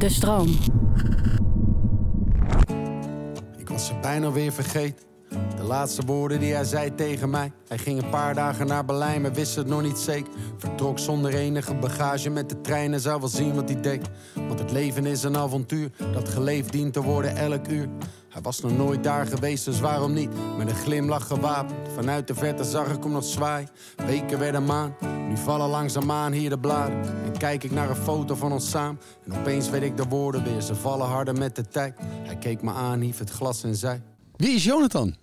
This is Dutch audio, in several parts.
De stroom. Ik was ze bijna weer vergeten. De laatste woorden die hij zei tegen mij. Hij ging een paar dagen naar Berlijn, maar wist het nog niet zeker. Vertrok zonder enige bagage met de trein en zou wel zien wat hij deed. Want het leven is een avontuur dat geleefd dient te worden elk uur. Hij was nog nooit daar geweest, dus waarom niet? Met een glimlach gewapend. Vanuit de verte zag ik hem nog zwaai. Weken werden maan, nu vallen langzaamaan hier de bladen. En kijk ik naar een foto van ons samen. En opeens weet ik de woorden weer, ze vallen harder met de tijd. Hij keek me aan, hief het glas en zei... Wie is Jonathan?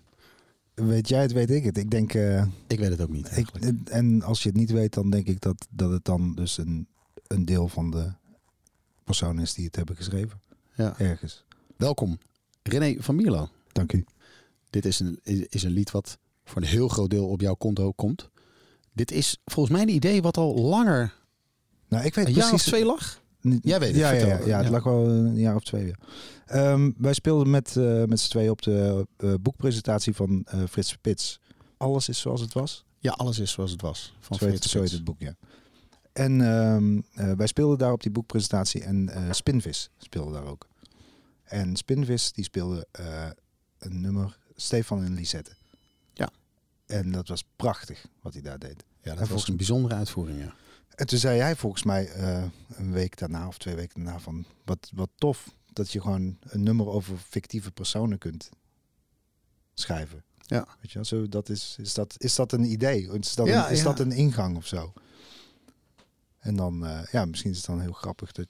Weet jij het, weet ik het. Ik denk, eh, Ik weet het ook niet. ik, eigenlijk. en als je het niet weet, dan denk ik dat, dat het dan dus een, een deel van de persoon is die het hebben geschreven. Ja. Ergens. Welkom, René van Mierlo. Dank u. Dit is een, is een lied wat voor een heel groot deel op jouw konto komt. Dit is volgens mij een idee wat al langer Nou, ik weet een jaar of precies. twee lag. Jij weet het, Ja, ja, ja, ja, het lag wel een jaar of twee. Ja. Ehm, wij speelden met, eh met z'n tweeën op de eh, boekpresentatie van eh, Frits Spits. Alles is zoals het was. Ja, alles is zoals het was. Van Zo heet, Frits zo heet het boek, ja. En ehm, eh, wij speelden daar op die boekpresentatie en Spinvis speelde daar ook. En Spinvis die speelde een nummer Stefan en Lisette. En dat was prachtig wat hij daar deed. Ja, dat En was een bijzondere uitvoering, ja. En toen zei hij volgens mij eh, een week daarna of twee weken daarna van wat, wat tof dat je gewoon een nummer over fictieve personen kunt schrijven. Ja. Weet je, zo, dat is, is, dat, is dat een idee? Is dat, Ja, een, is ja. dat een ingang of zo? En dan, eh, ja, misschien is het dan heel grappig. Dat,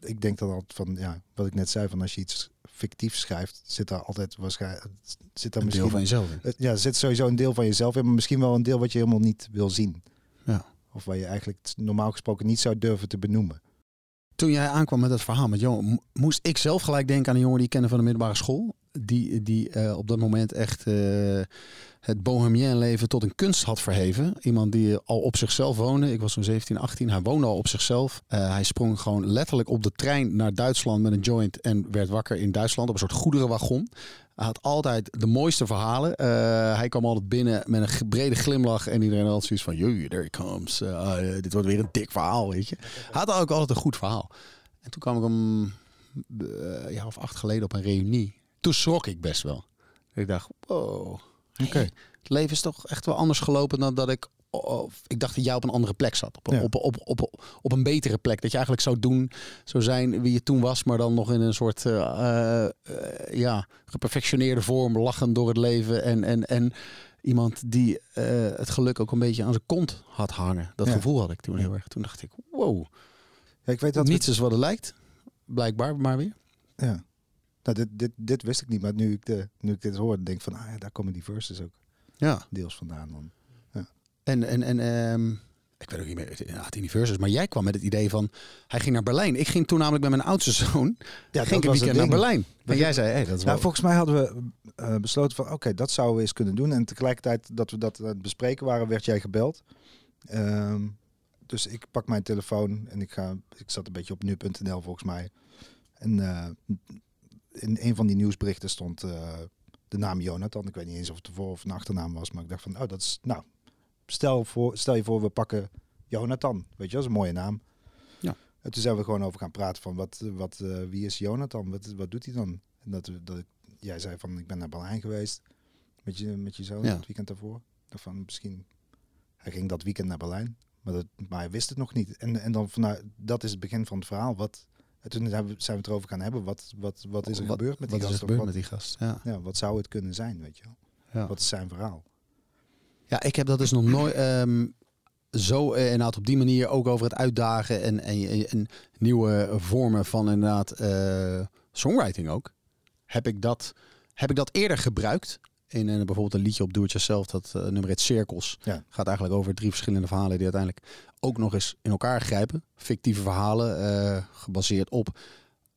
ik denk dan altijd van, ja, wat ik net zei, van als je iets fictief schrijft, zit daar altijd waarschijnlijk, zit daar Een deel van jezelf in. ja, zit sowieso een deel van jezelf in, maar misschien wel een deel wat je helemaal niet wil zien. Ja. Of waar je eigenlijk normaal gesproken niet zou durven te benoemen. Toen jij aankwam met het verhaal met mo- moest ik zelf gelijk denken aan een jongen die ik kende van de middelbare school. Die, die eh, op dat moment echt eh, het bohemien leven tot een kunst had verheven. Iemand die al op zichzelf woonde. Ik was zo'n 17, 18. Hij woonde al op zichzelf. Eh, hij sprong gewoon letterlijk op de trein naar Duitsland met een joint en werd wakker in Duitsland op een soort goederenwagon. Hij had altijd de mooiste verhalen. Hij kwam altijd binnen met een brede glimlach en iedereen had zoiets van, "Joe, there he comes. Dit wordt weer een dik verhaal, weet je. Hij had ook altijd een goed verhaal. En toen kwam ik hem een jaar of acht geleden op een reunie. Toen schrok ik best wel. Ik dacht, wow. Oké. Het leven is toch echt wel anders gelopen dan dat ik... oh, ik dacht dat jij op een andere plek zat. Op, een- Ja. op, op, op, op een betere plek. Dat je eigenlijk zou doen, zou zijn wie je toen was. Maar dan nog in een soort eh, eh, ja, geperfectioneerde vorm. Lachend door het leven. En, en, en iemand die eh, het geluk ook een beetje aan zijn kont had hangen. Dat Ja. gevoel had ik toen heel erg. Toen dacht ik, wow. Ja, ik weet dat we- Niets is wat het lijkt. Blijkbaar, maar weer. Ja. Nou, dit, dit, dit wist ik niet, maar nu ik, de, nu ik dit hoor, denk ik van, ah ja, daar komen die verses ook Ja. deels vandaan dan. En, en, en ehm, ik weet ook niet meer, ja, het universum, maar jij kwam met het idee van, hij ging naar Berlijn. Ik ging toen namelijk met mijn oudste zoon, Ja, ging ik een weekend naar Berlijn. En jij zei, hey, dat is wel... Nou, volgens mij hadden we eh, besloten van, oké, dat zouden we eens kunnen doen. En tegelijkertijd dat we dat aan het bespreken waren, werd jij gebeld. Ehm, dus ik pak mijn telefoon en ik ga, ik zat een beetje op nu.nl volgens mij. En eh, in een van die nieuwsberichten stond eh, de naam Jonathan. Ik weet niet eens of het een voor- of een achternaam was, maar ik dacht van, oh, dat is, nou, stel, voor, stel je voor, we pakken Jonathan. Weet je, dat is een mooie naam. Ja. En toen zijn we gewoon over gaan praten van, wat, wat, eh, wie is Jonathan? Wat, wat doet hij dan? En dat, we- dat jij zei van, ik ben naar Berlijn geweest met je, met je zoon Ja. het weekend daarvoor. Dacht van, misschien, hij ging dat weekend naar Berlijn, maar, dat, maar hij wist het nog niet. En, en dan vanuit, dat is het begin van het verhaal. Wat, en toen zijn we het erover gaan hebben. Wat, wat, wat is er Wat- gebeurd met die wat is er gebeurd wat, met die gast? Ja. ja, wat zou het kunnen zijn, weet je wel? Ja. Wat is zijn verhaal? ja, ik heb dat dus nog nooit ehm, zo eh, inderdaad op die manier ook over het uitdagen en, en, en nieuwe vormen van inderdaad eh, songwriting ook. Heb ik dat, heb ik dat eerder gebruikt? In een, bijvoorbeeld een liedje op Do It Yourself, dat eh, nummer Cirkels. Ja. Gaat eigenlijk over drie verschillende verhalen die uiteindelijk ook nog eens in elkaar grijpen. Fictieve verhalen, eh, gebaseerd op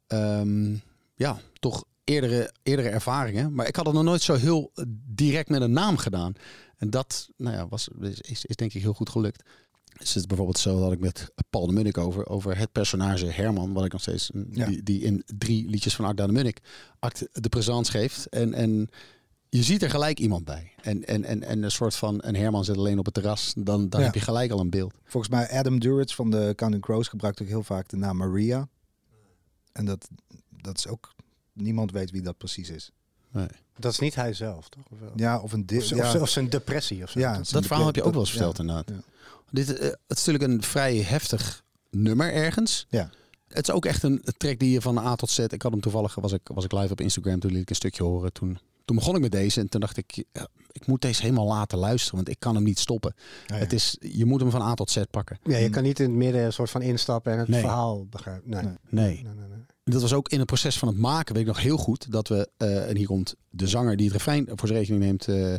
ehm, ja, toch eerdere, eerdere ervaringen. Maar ik had het nog nooit zo heel eh, direct met een naam gedaan. En dat nou ja, was, is, is, is denk ik heel goed gelukt. Dus het is bijvoorbeeld zo dat ik met Paul de Munnik over, over het personage Herman, wat ik nog steeds, Ja. die, die in drie liedjes van Akda de Munnik act de présence geeft. En, en je ziet er gelijk iemand bij. En, en, en, en een soort van een Herman zit alleen op het terras, dan, dan Ja. heb je gelijk al een beeld. Volgens mij Adam Duritz van de Counting Crows gebruikt ook heel vaak de naam Maria. En dat, dat is ook... Niemand weet wie dat precies is. Nee. Dat is niet hij zelf, toch? Of, wel? Ja, of een... of, z- ja, of, z- of zijn depressie of zo. ja, Dat- verhaal heb je ook wel eens verteld ja. inderdaad. Ja. Dit, eh, het is natuurlijk een vrij heftig nummer ergens. Ja. Het is ook echt een track die je van A tot Z... Ik had hem toevallig, was ik, was ik live op Instagram, toen liet ik een stukje horen. Toen, toen begon ik met deze en toen dacht ik... ja, ik moet deze helemaal laten luisteren, want ik kan hem niet stoppen. Ja, ja. Het is, je moet hem van A tot Z pakken. Ja, je kan niet in het midden een soort van instappen en het Nee. verhaal begrijpen. Nee. Nee. Nee. Nee, nee, nee. Dat was ook in het proces van het maken, weet ik nog heel goed, dat we, eh, en hier komt de zanger die het refrein voor zijn rekening neemt, eh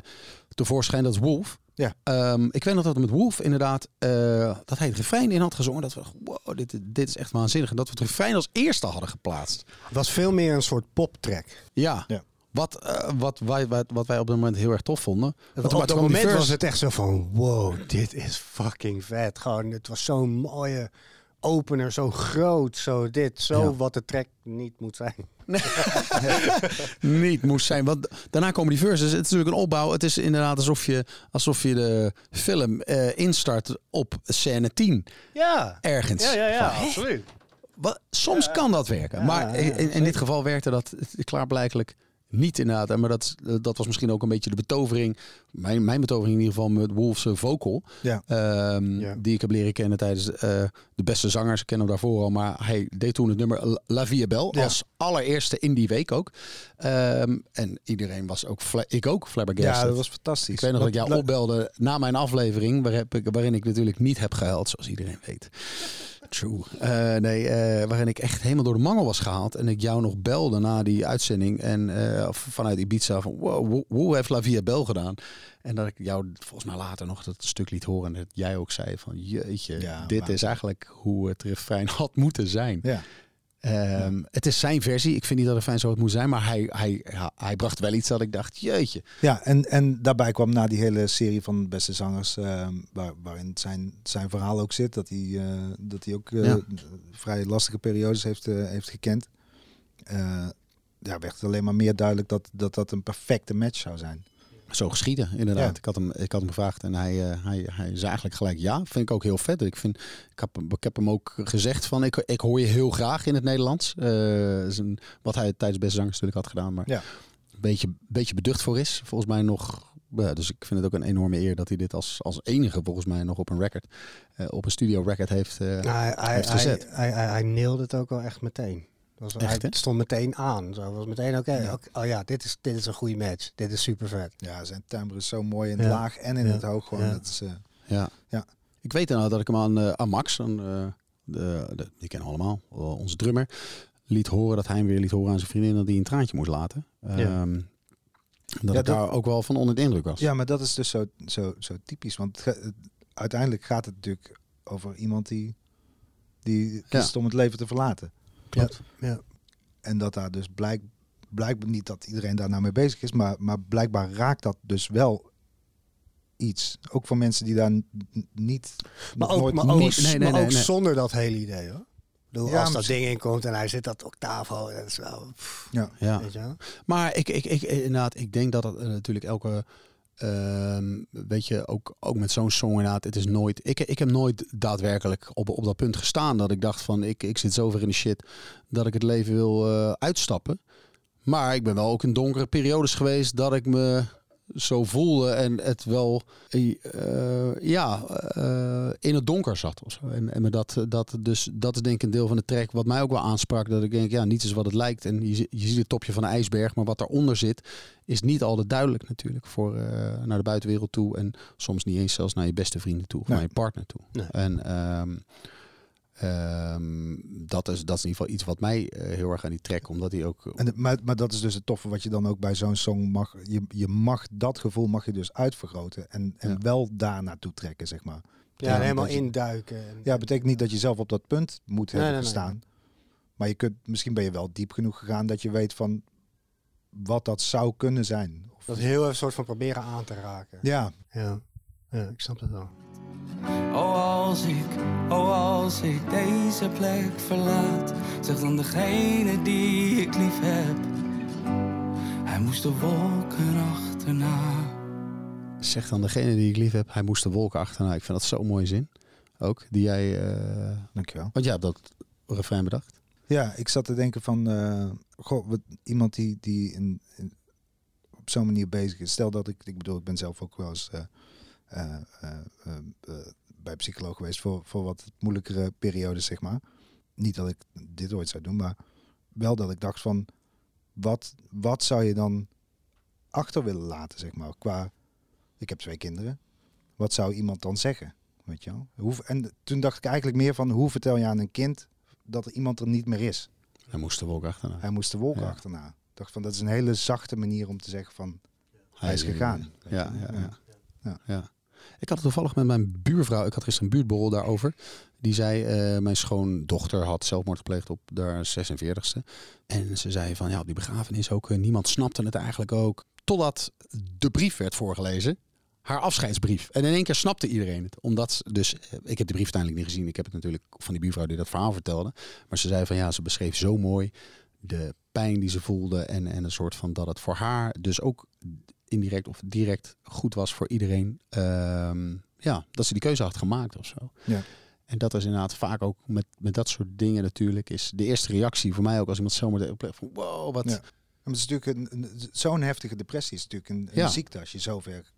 tevoorschijn, dat is Wolf. Ja. Ehm, ik weet nog dat we met Wolf inderdaad, eh, dat hij het refrein in had gezongen. Dat we wow, dit, dit is echt waanzinnig. En dat we het refrein als eerste hadden geplaatst. Het was veel meer een soort poptrack. Ja. Ja. Wat, eh, wat, wij, wat, wat wij op dat moment heel erg tof vonden. Want op dat moment was het echt zo van, wow, dit is fucking vet. Gewoon, het was zo'n mooie opener, zo groot, zo dit, zo Ja. wat de track niet moet zijn. niet moest zijn. Want daarna komen die verses. Het is natuurlijk een opbouw. Het is inderdaad alsof je, alsof je de film eh, instart op scène 10 Ja, ergens. ja, ja, ja Van, absoluut. Wat, soms kan dat werken. Ja, maar in, in dit geval werkte dat klaarblijkelijk niet inderdaad. Maar dat, dat was misschien ook een beetje de betovering. Mijn, mijn betovering in ieder geval met Wolf's vocal. Ja. Ehm, Ja. Die ik heb leren kennen tijdens eh, de beste zangers. Ik ken hem daarvoor al. Maar hij deed toen het nummer La- Belle. Ja. Als allereerste in die week ook. Ehm, en iedereen was ook, ik ook, flabbergasted. Ja, dat was fantastisch. Ik weet nog dat ik jou opbelde na mijn aflevering, waar heb ik, waarin ik natuurlijk niet heb gehuild, zoals iedereen weet. True. Eh, nee, eh, waarin ik echt helemaal door de mangel was gehaald. En ik jou nog belde na die uitzending. En of vanuit Ibiza van, wow, hoe- heeft La Via Bel gedaan? En dat ik jou volgens mij later nog dat stuk liet horen. En dat jij ook zei van, jeetje, Ja, dit maar- is eigenlijk hoe het refrein had moeten zijn. Ja. Ehm, Het is zijn versie. Ik vind niet dat het fijn zo het moet zijn. Maar hij, hij, hij bracht wel iets dat ik dacht, jeetje. Ja, en, en daarbij kwam na die hele serie van beste zangers, ehm, waar, waarin zijn, zijn verhaal ook zit, dat hij, eh, dat hij ook eh, Ja. vrij lastige periodes heeft, eh, heeft gekend. Ja, werd het alleen maar meer duidelijk dat, dat dat een perfecte match zou zijn. Zo geschieden, inderdaad. Ja. Ik, had hem, ik had hem gevraagd en hij, eh, hij, hij zei eigenlijk gelijk ja. Vind ik ook heel vet. Ik, vind, ik, heb, ik heb hem ook gezegd van ik, ik hoor je heel graag in het Nederlands. Eh, een, wat hij tijdens Beste Zangers natuurlijk had gedaan. Maar Ja. een beetje, beetje beducht voor is. Volgens mij nog... Dus ik vind het ook een enorme eer dat hij dit als, als enige volgens mij nog op een record, eh, op een studio record heeft, Nou, hij, heeft hij, gezet. hij, hij, hij nailde het ook wel echt meteen. Dat was, Echt, hij stond meteen aan. Zo was meteen oké. Ja. Oh ja, dit is, dit is een goede match. Dit is super vet. Ja, zijn timbre is zo mooi in het Ja. laag en in Ja. het hoog. Gewoon. Ja. Dat is, eh, Ja. Ja. Ik weet nou dat ik hem aan, eh, aan Max, aan, eh, de, de, die kennen we allemaal, onze drummer, liet horen dat hij hem weer liet horen aan zijn vriendin dat hij een traantje moest laten. Ehm, Dat Ja, ik dat- daar ook wel van onder de indruk was. ja, maar dat is dus zo, zo, zo typisch. Want uiteindelijk gaat het natuurlijk over iemand die, die kiest om het leven te verlaten. Klopt. Ja. En dat daar dus blijk, blijkbaar niet dat iedereen daar nou mee bezig is, maar, maar blijkbaar raakt dat dus wel iets. Ook voor mensen die daar niet. Maar ook, nooit- maar ook, niet- nee, nee, maar nee, ook nee. zonder dat hele idee hoor. Ik bedoel, Ja, als dat ding inkomt en hij zit dat octaaf hoog, dat is wel... pff, Ja. Ja. Weet je wel? Maar ik, ik, ik, inderdaad, ik denk dat het eh, natuurlijk elke. Ehm, weet je, ook, ook met zo'n song inderdaad, het is nooit. Ik, ik heb nooit daadwerkelijk op, op dat punt gestaan dat ik dacht van ik, ik zit zover in de shit dat ik het leven wil eh, uitstappen. Maar ik ben wel ook in donkere periodes geweest dat ik me zo voelde en het wel eh, ja, eh, in het donker zat. Of zo. En, en me dat, dat, dus, dat is denk ik een deel van de track wat mij ook wel aansprak. Dat ik denk, ja, niets is wat het lijkt. En je, je ziet het topje van de ijsberg, maar wat daaronder zit, is niet altijd duidelijk natuurlijk voor eh, naar de buitenwereld toe. En soms niet eens zelfs naar je beste vrienden toe of Nee. naar je partner toe. Nee. En ehm, ehm, dat, is, dat is in ieder geval iets wat mij eh, heel erg aan die track, omdat hij ook... En, maar, maar dat is dus het toffe wat je dan ook bij zo'n song mag. Je, je mag dat gevoel mag je dus uitvergroten en, en Ja. wel daar naartoe trekken, zeg maar. Ja, helemaal dat je- induiken. En, Ja, betekent niet dat je zelf op dat punt moet Nee, hebben nee, nee. gestaan. Maar je kunt, misschien ben je wel diep genoeg gegaan dat je weet van wat dat zou kunnen zijn. Of, Dat heel even soort van proberen aan te raken. ja, Ja, ja ik snap het wel. Oh, als ik, oh, als ik deze plek verlaat, zeg dan degene die ik lief heb. Hij moest de wolken achterna. Zeg dan degene die ik lief heb, hij moest de wolken achterna. Ik vind dat zo'n mooie zin. Ook, die jij... eh, dankjewel. want jij hebt dat refrein bedacht. Ja, ik zat te denken van, eh, goh, wat, iemand die, die in, in- op zo'n manier bezig is. Stel dat ik, ik bedoel, ik ben zelf ook wel eens eh, bij een psycholoog geweest voor, voor wat moeilijkere periodes, zeg maar. Niet dat ik dit ooit zou doen, maar wel dat ik dacht van, wat, wat zou je dan achter willen laten, zeg maar, qua, ik heb twee kinderen. Wat zou iemand dan zeggen, weet je wel? Hoe, en toen dacht ik eigenlijk meer van, hoe vertel je aan een kind dat er iemand er niet meer is? Hij moest de wolk achterna. Hij moest de wolken Ja. achterna. Ik dacht van, dat is een hele zachte manier om te zeggen van, hij is gegaan. Ja, ja, ja. Ja. ja. Ik had het toevallig met mijn buurvrouw. Ik had gisteren een buurtborrel daarover. Die zei, eh, mijn schoondochter had zelfmoord gepleegd op de 46ste. En ze zei van, ja, op die begrafenis ook, eh, niemand snapte het eigenlijk ook. Totdat de brief werd voorgelezen. Haar afscheidsbrief. En in één keer snapte iedereen het. Omdat ze dus, eh, ik heb de brief uiteindelijk niet gezien. Ik heb het natuurlijk van die buurvrouw die dat verhaal vertelde. Maar ze zei van, ja, ze beschreef zo mooi de pijn die ze voelde. En, en een soort van dat het voor haar dus ook indirect of direct goed was voor iedereen. Ehm, ja, dat ze die keuze had gemaakt of zo. Ja. En dat is inderdaad vaak ook met, met dat soort dingen natuurlijk. Is de eerste reactie voor mij ook als iemand zomaar de plek van wow, wat. Ja. Maar het is natuurlijk een, een- zo'n heftige depressie is natuurlijk een, een Ja. ziekte als je zover.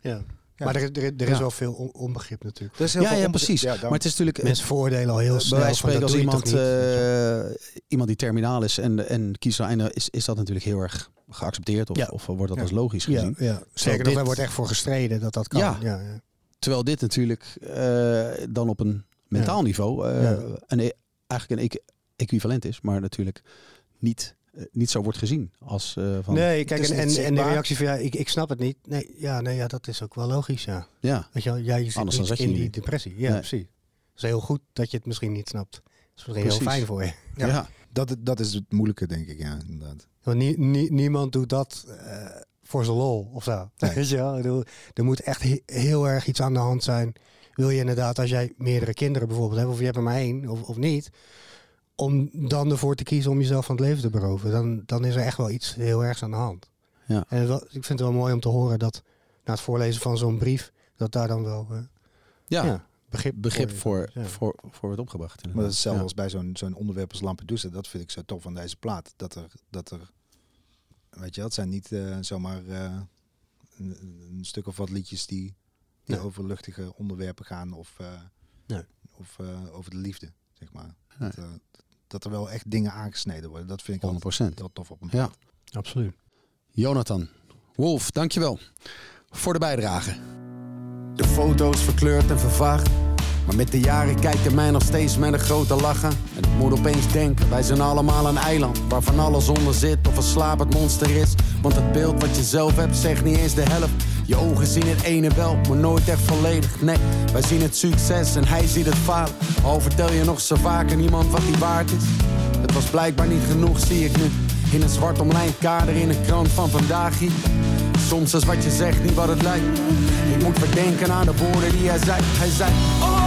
Ja. Ja. Maar er, er, er is Ja. wel veel on- onbegrip natuurlijk. Er is heel Ja, veel ja, precies. Ja, maar het is natuurlijk Mensen veroordelen al heel bij snel. wijze van spreken dat als iemand, eh, iemand die terminaal is en, en einde, is, is dat natuurlijk heel erg geaccepteerd of, Ja. of wordt dat Ja. als logisch ja, gezien. ja. Zeker dit- daar wordt echt voor gestreden dat dat kan. Ja. Ja. Ja, Terwijl dit natuurlijk eh, dan op een mentaal niveau eh, Ja. een, e- eigenlijk een equ- equivalent is, maar natuurlijk niet, niet zo wordt gezien als eh, van Nee, kijk, en, en, en de reactie van ja, ik, ik snap het niet. Nee, ja, nee, ja, dat is ook wel logisch, ja. ja. Weet je wel, jij zit Anders dan niet zeg je in die niet. depressie. Ja, Nee. precies. Het is heel goed dat je het misschien niet snapt. Dat is misschien Precies. heel fijn voor je. Ja. Ja. dat, dat is het moeilijke, denk ik, ja, inderdaad. Want nie- nie- niemand doet dat eh, voor zijn lol of zo. Nee. Weet je wel? Ik bedoel, er moet echt he- heel erg iets aan de hand zijn. Wil je inderdaad, als jij meerdere kinderen bijvoorbeeld hebt, of je hebt er maar één of, of niet, om dan ervoor te kiezen om jezelf van het leven te beroven, dan, dan is er echt wel iets heel ergs aan de hand. Ja. En wel- ik vind het wel mooi om te horen dat na het voorlezen van zo'n brief, dat daar dan wel eh, Ja, ja, begrip, begrip is. voor, Ja. voor, voor wordt opgebracht. Maar dat is hetzelfde Ja. als bij zo'n zo'n onderwerp als Lampedusa. Dat vind ik zo tof van deze plaat. Dat er, dat er weet je, het zijn niet eh, zomaar eh, een, een stuk of wat liedjes die, die Nee. over luchtige onderwerpen gaan of, eh, Nee. of eh, over de liefde, zeg maar. Nee. Dat, eh, dat er wel echt dingen aangesneden worden. Dat vind ik 100%. altijd wel tof op een Ja. Absoluut. Jonathan, Wolf, dankjewel voor de bijdrage. De foto's verkleurd en vervaagd. Maar met de jaren kijkt hij mij nog steeds met een grote lachen. En ik moet opeens denken, wij zijn allemaal een eiland. Waarvan alles onder zit of een slapend monster is. Want het beeld wat je zelf hebt zegt niet eens de helft. Je ogen zien het ene wel, maar nooit echt volledig. Nee, wij zien het succes en hij ziet het falen. Al vertel je nog zo vaak aan iemand wat hij waard is. Het was blijkbaar niet genoeg, zie ik nu. In een zwart omlijnd kader in een krant van vandaag hier. Soms is wat je zegt niet wat het lijkt. Ik moet weer denken aan de woorden die hij zei. Hij zei, oh,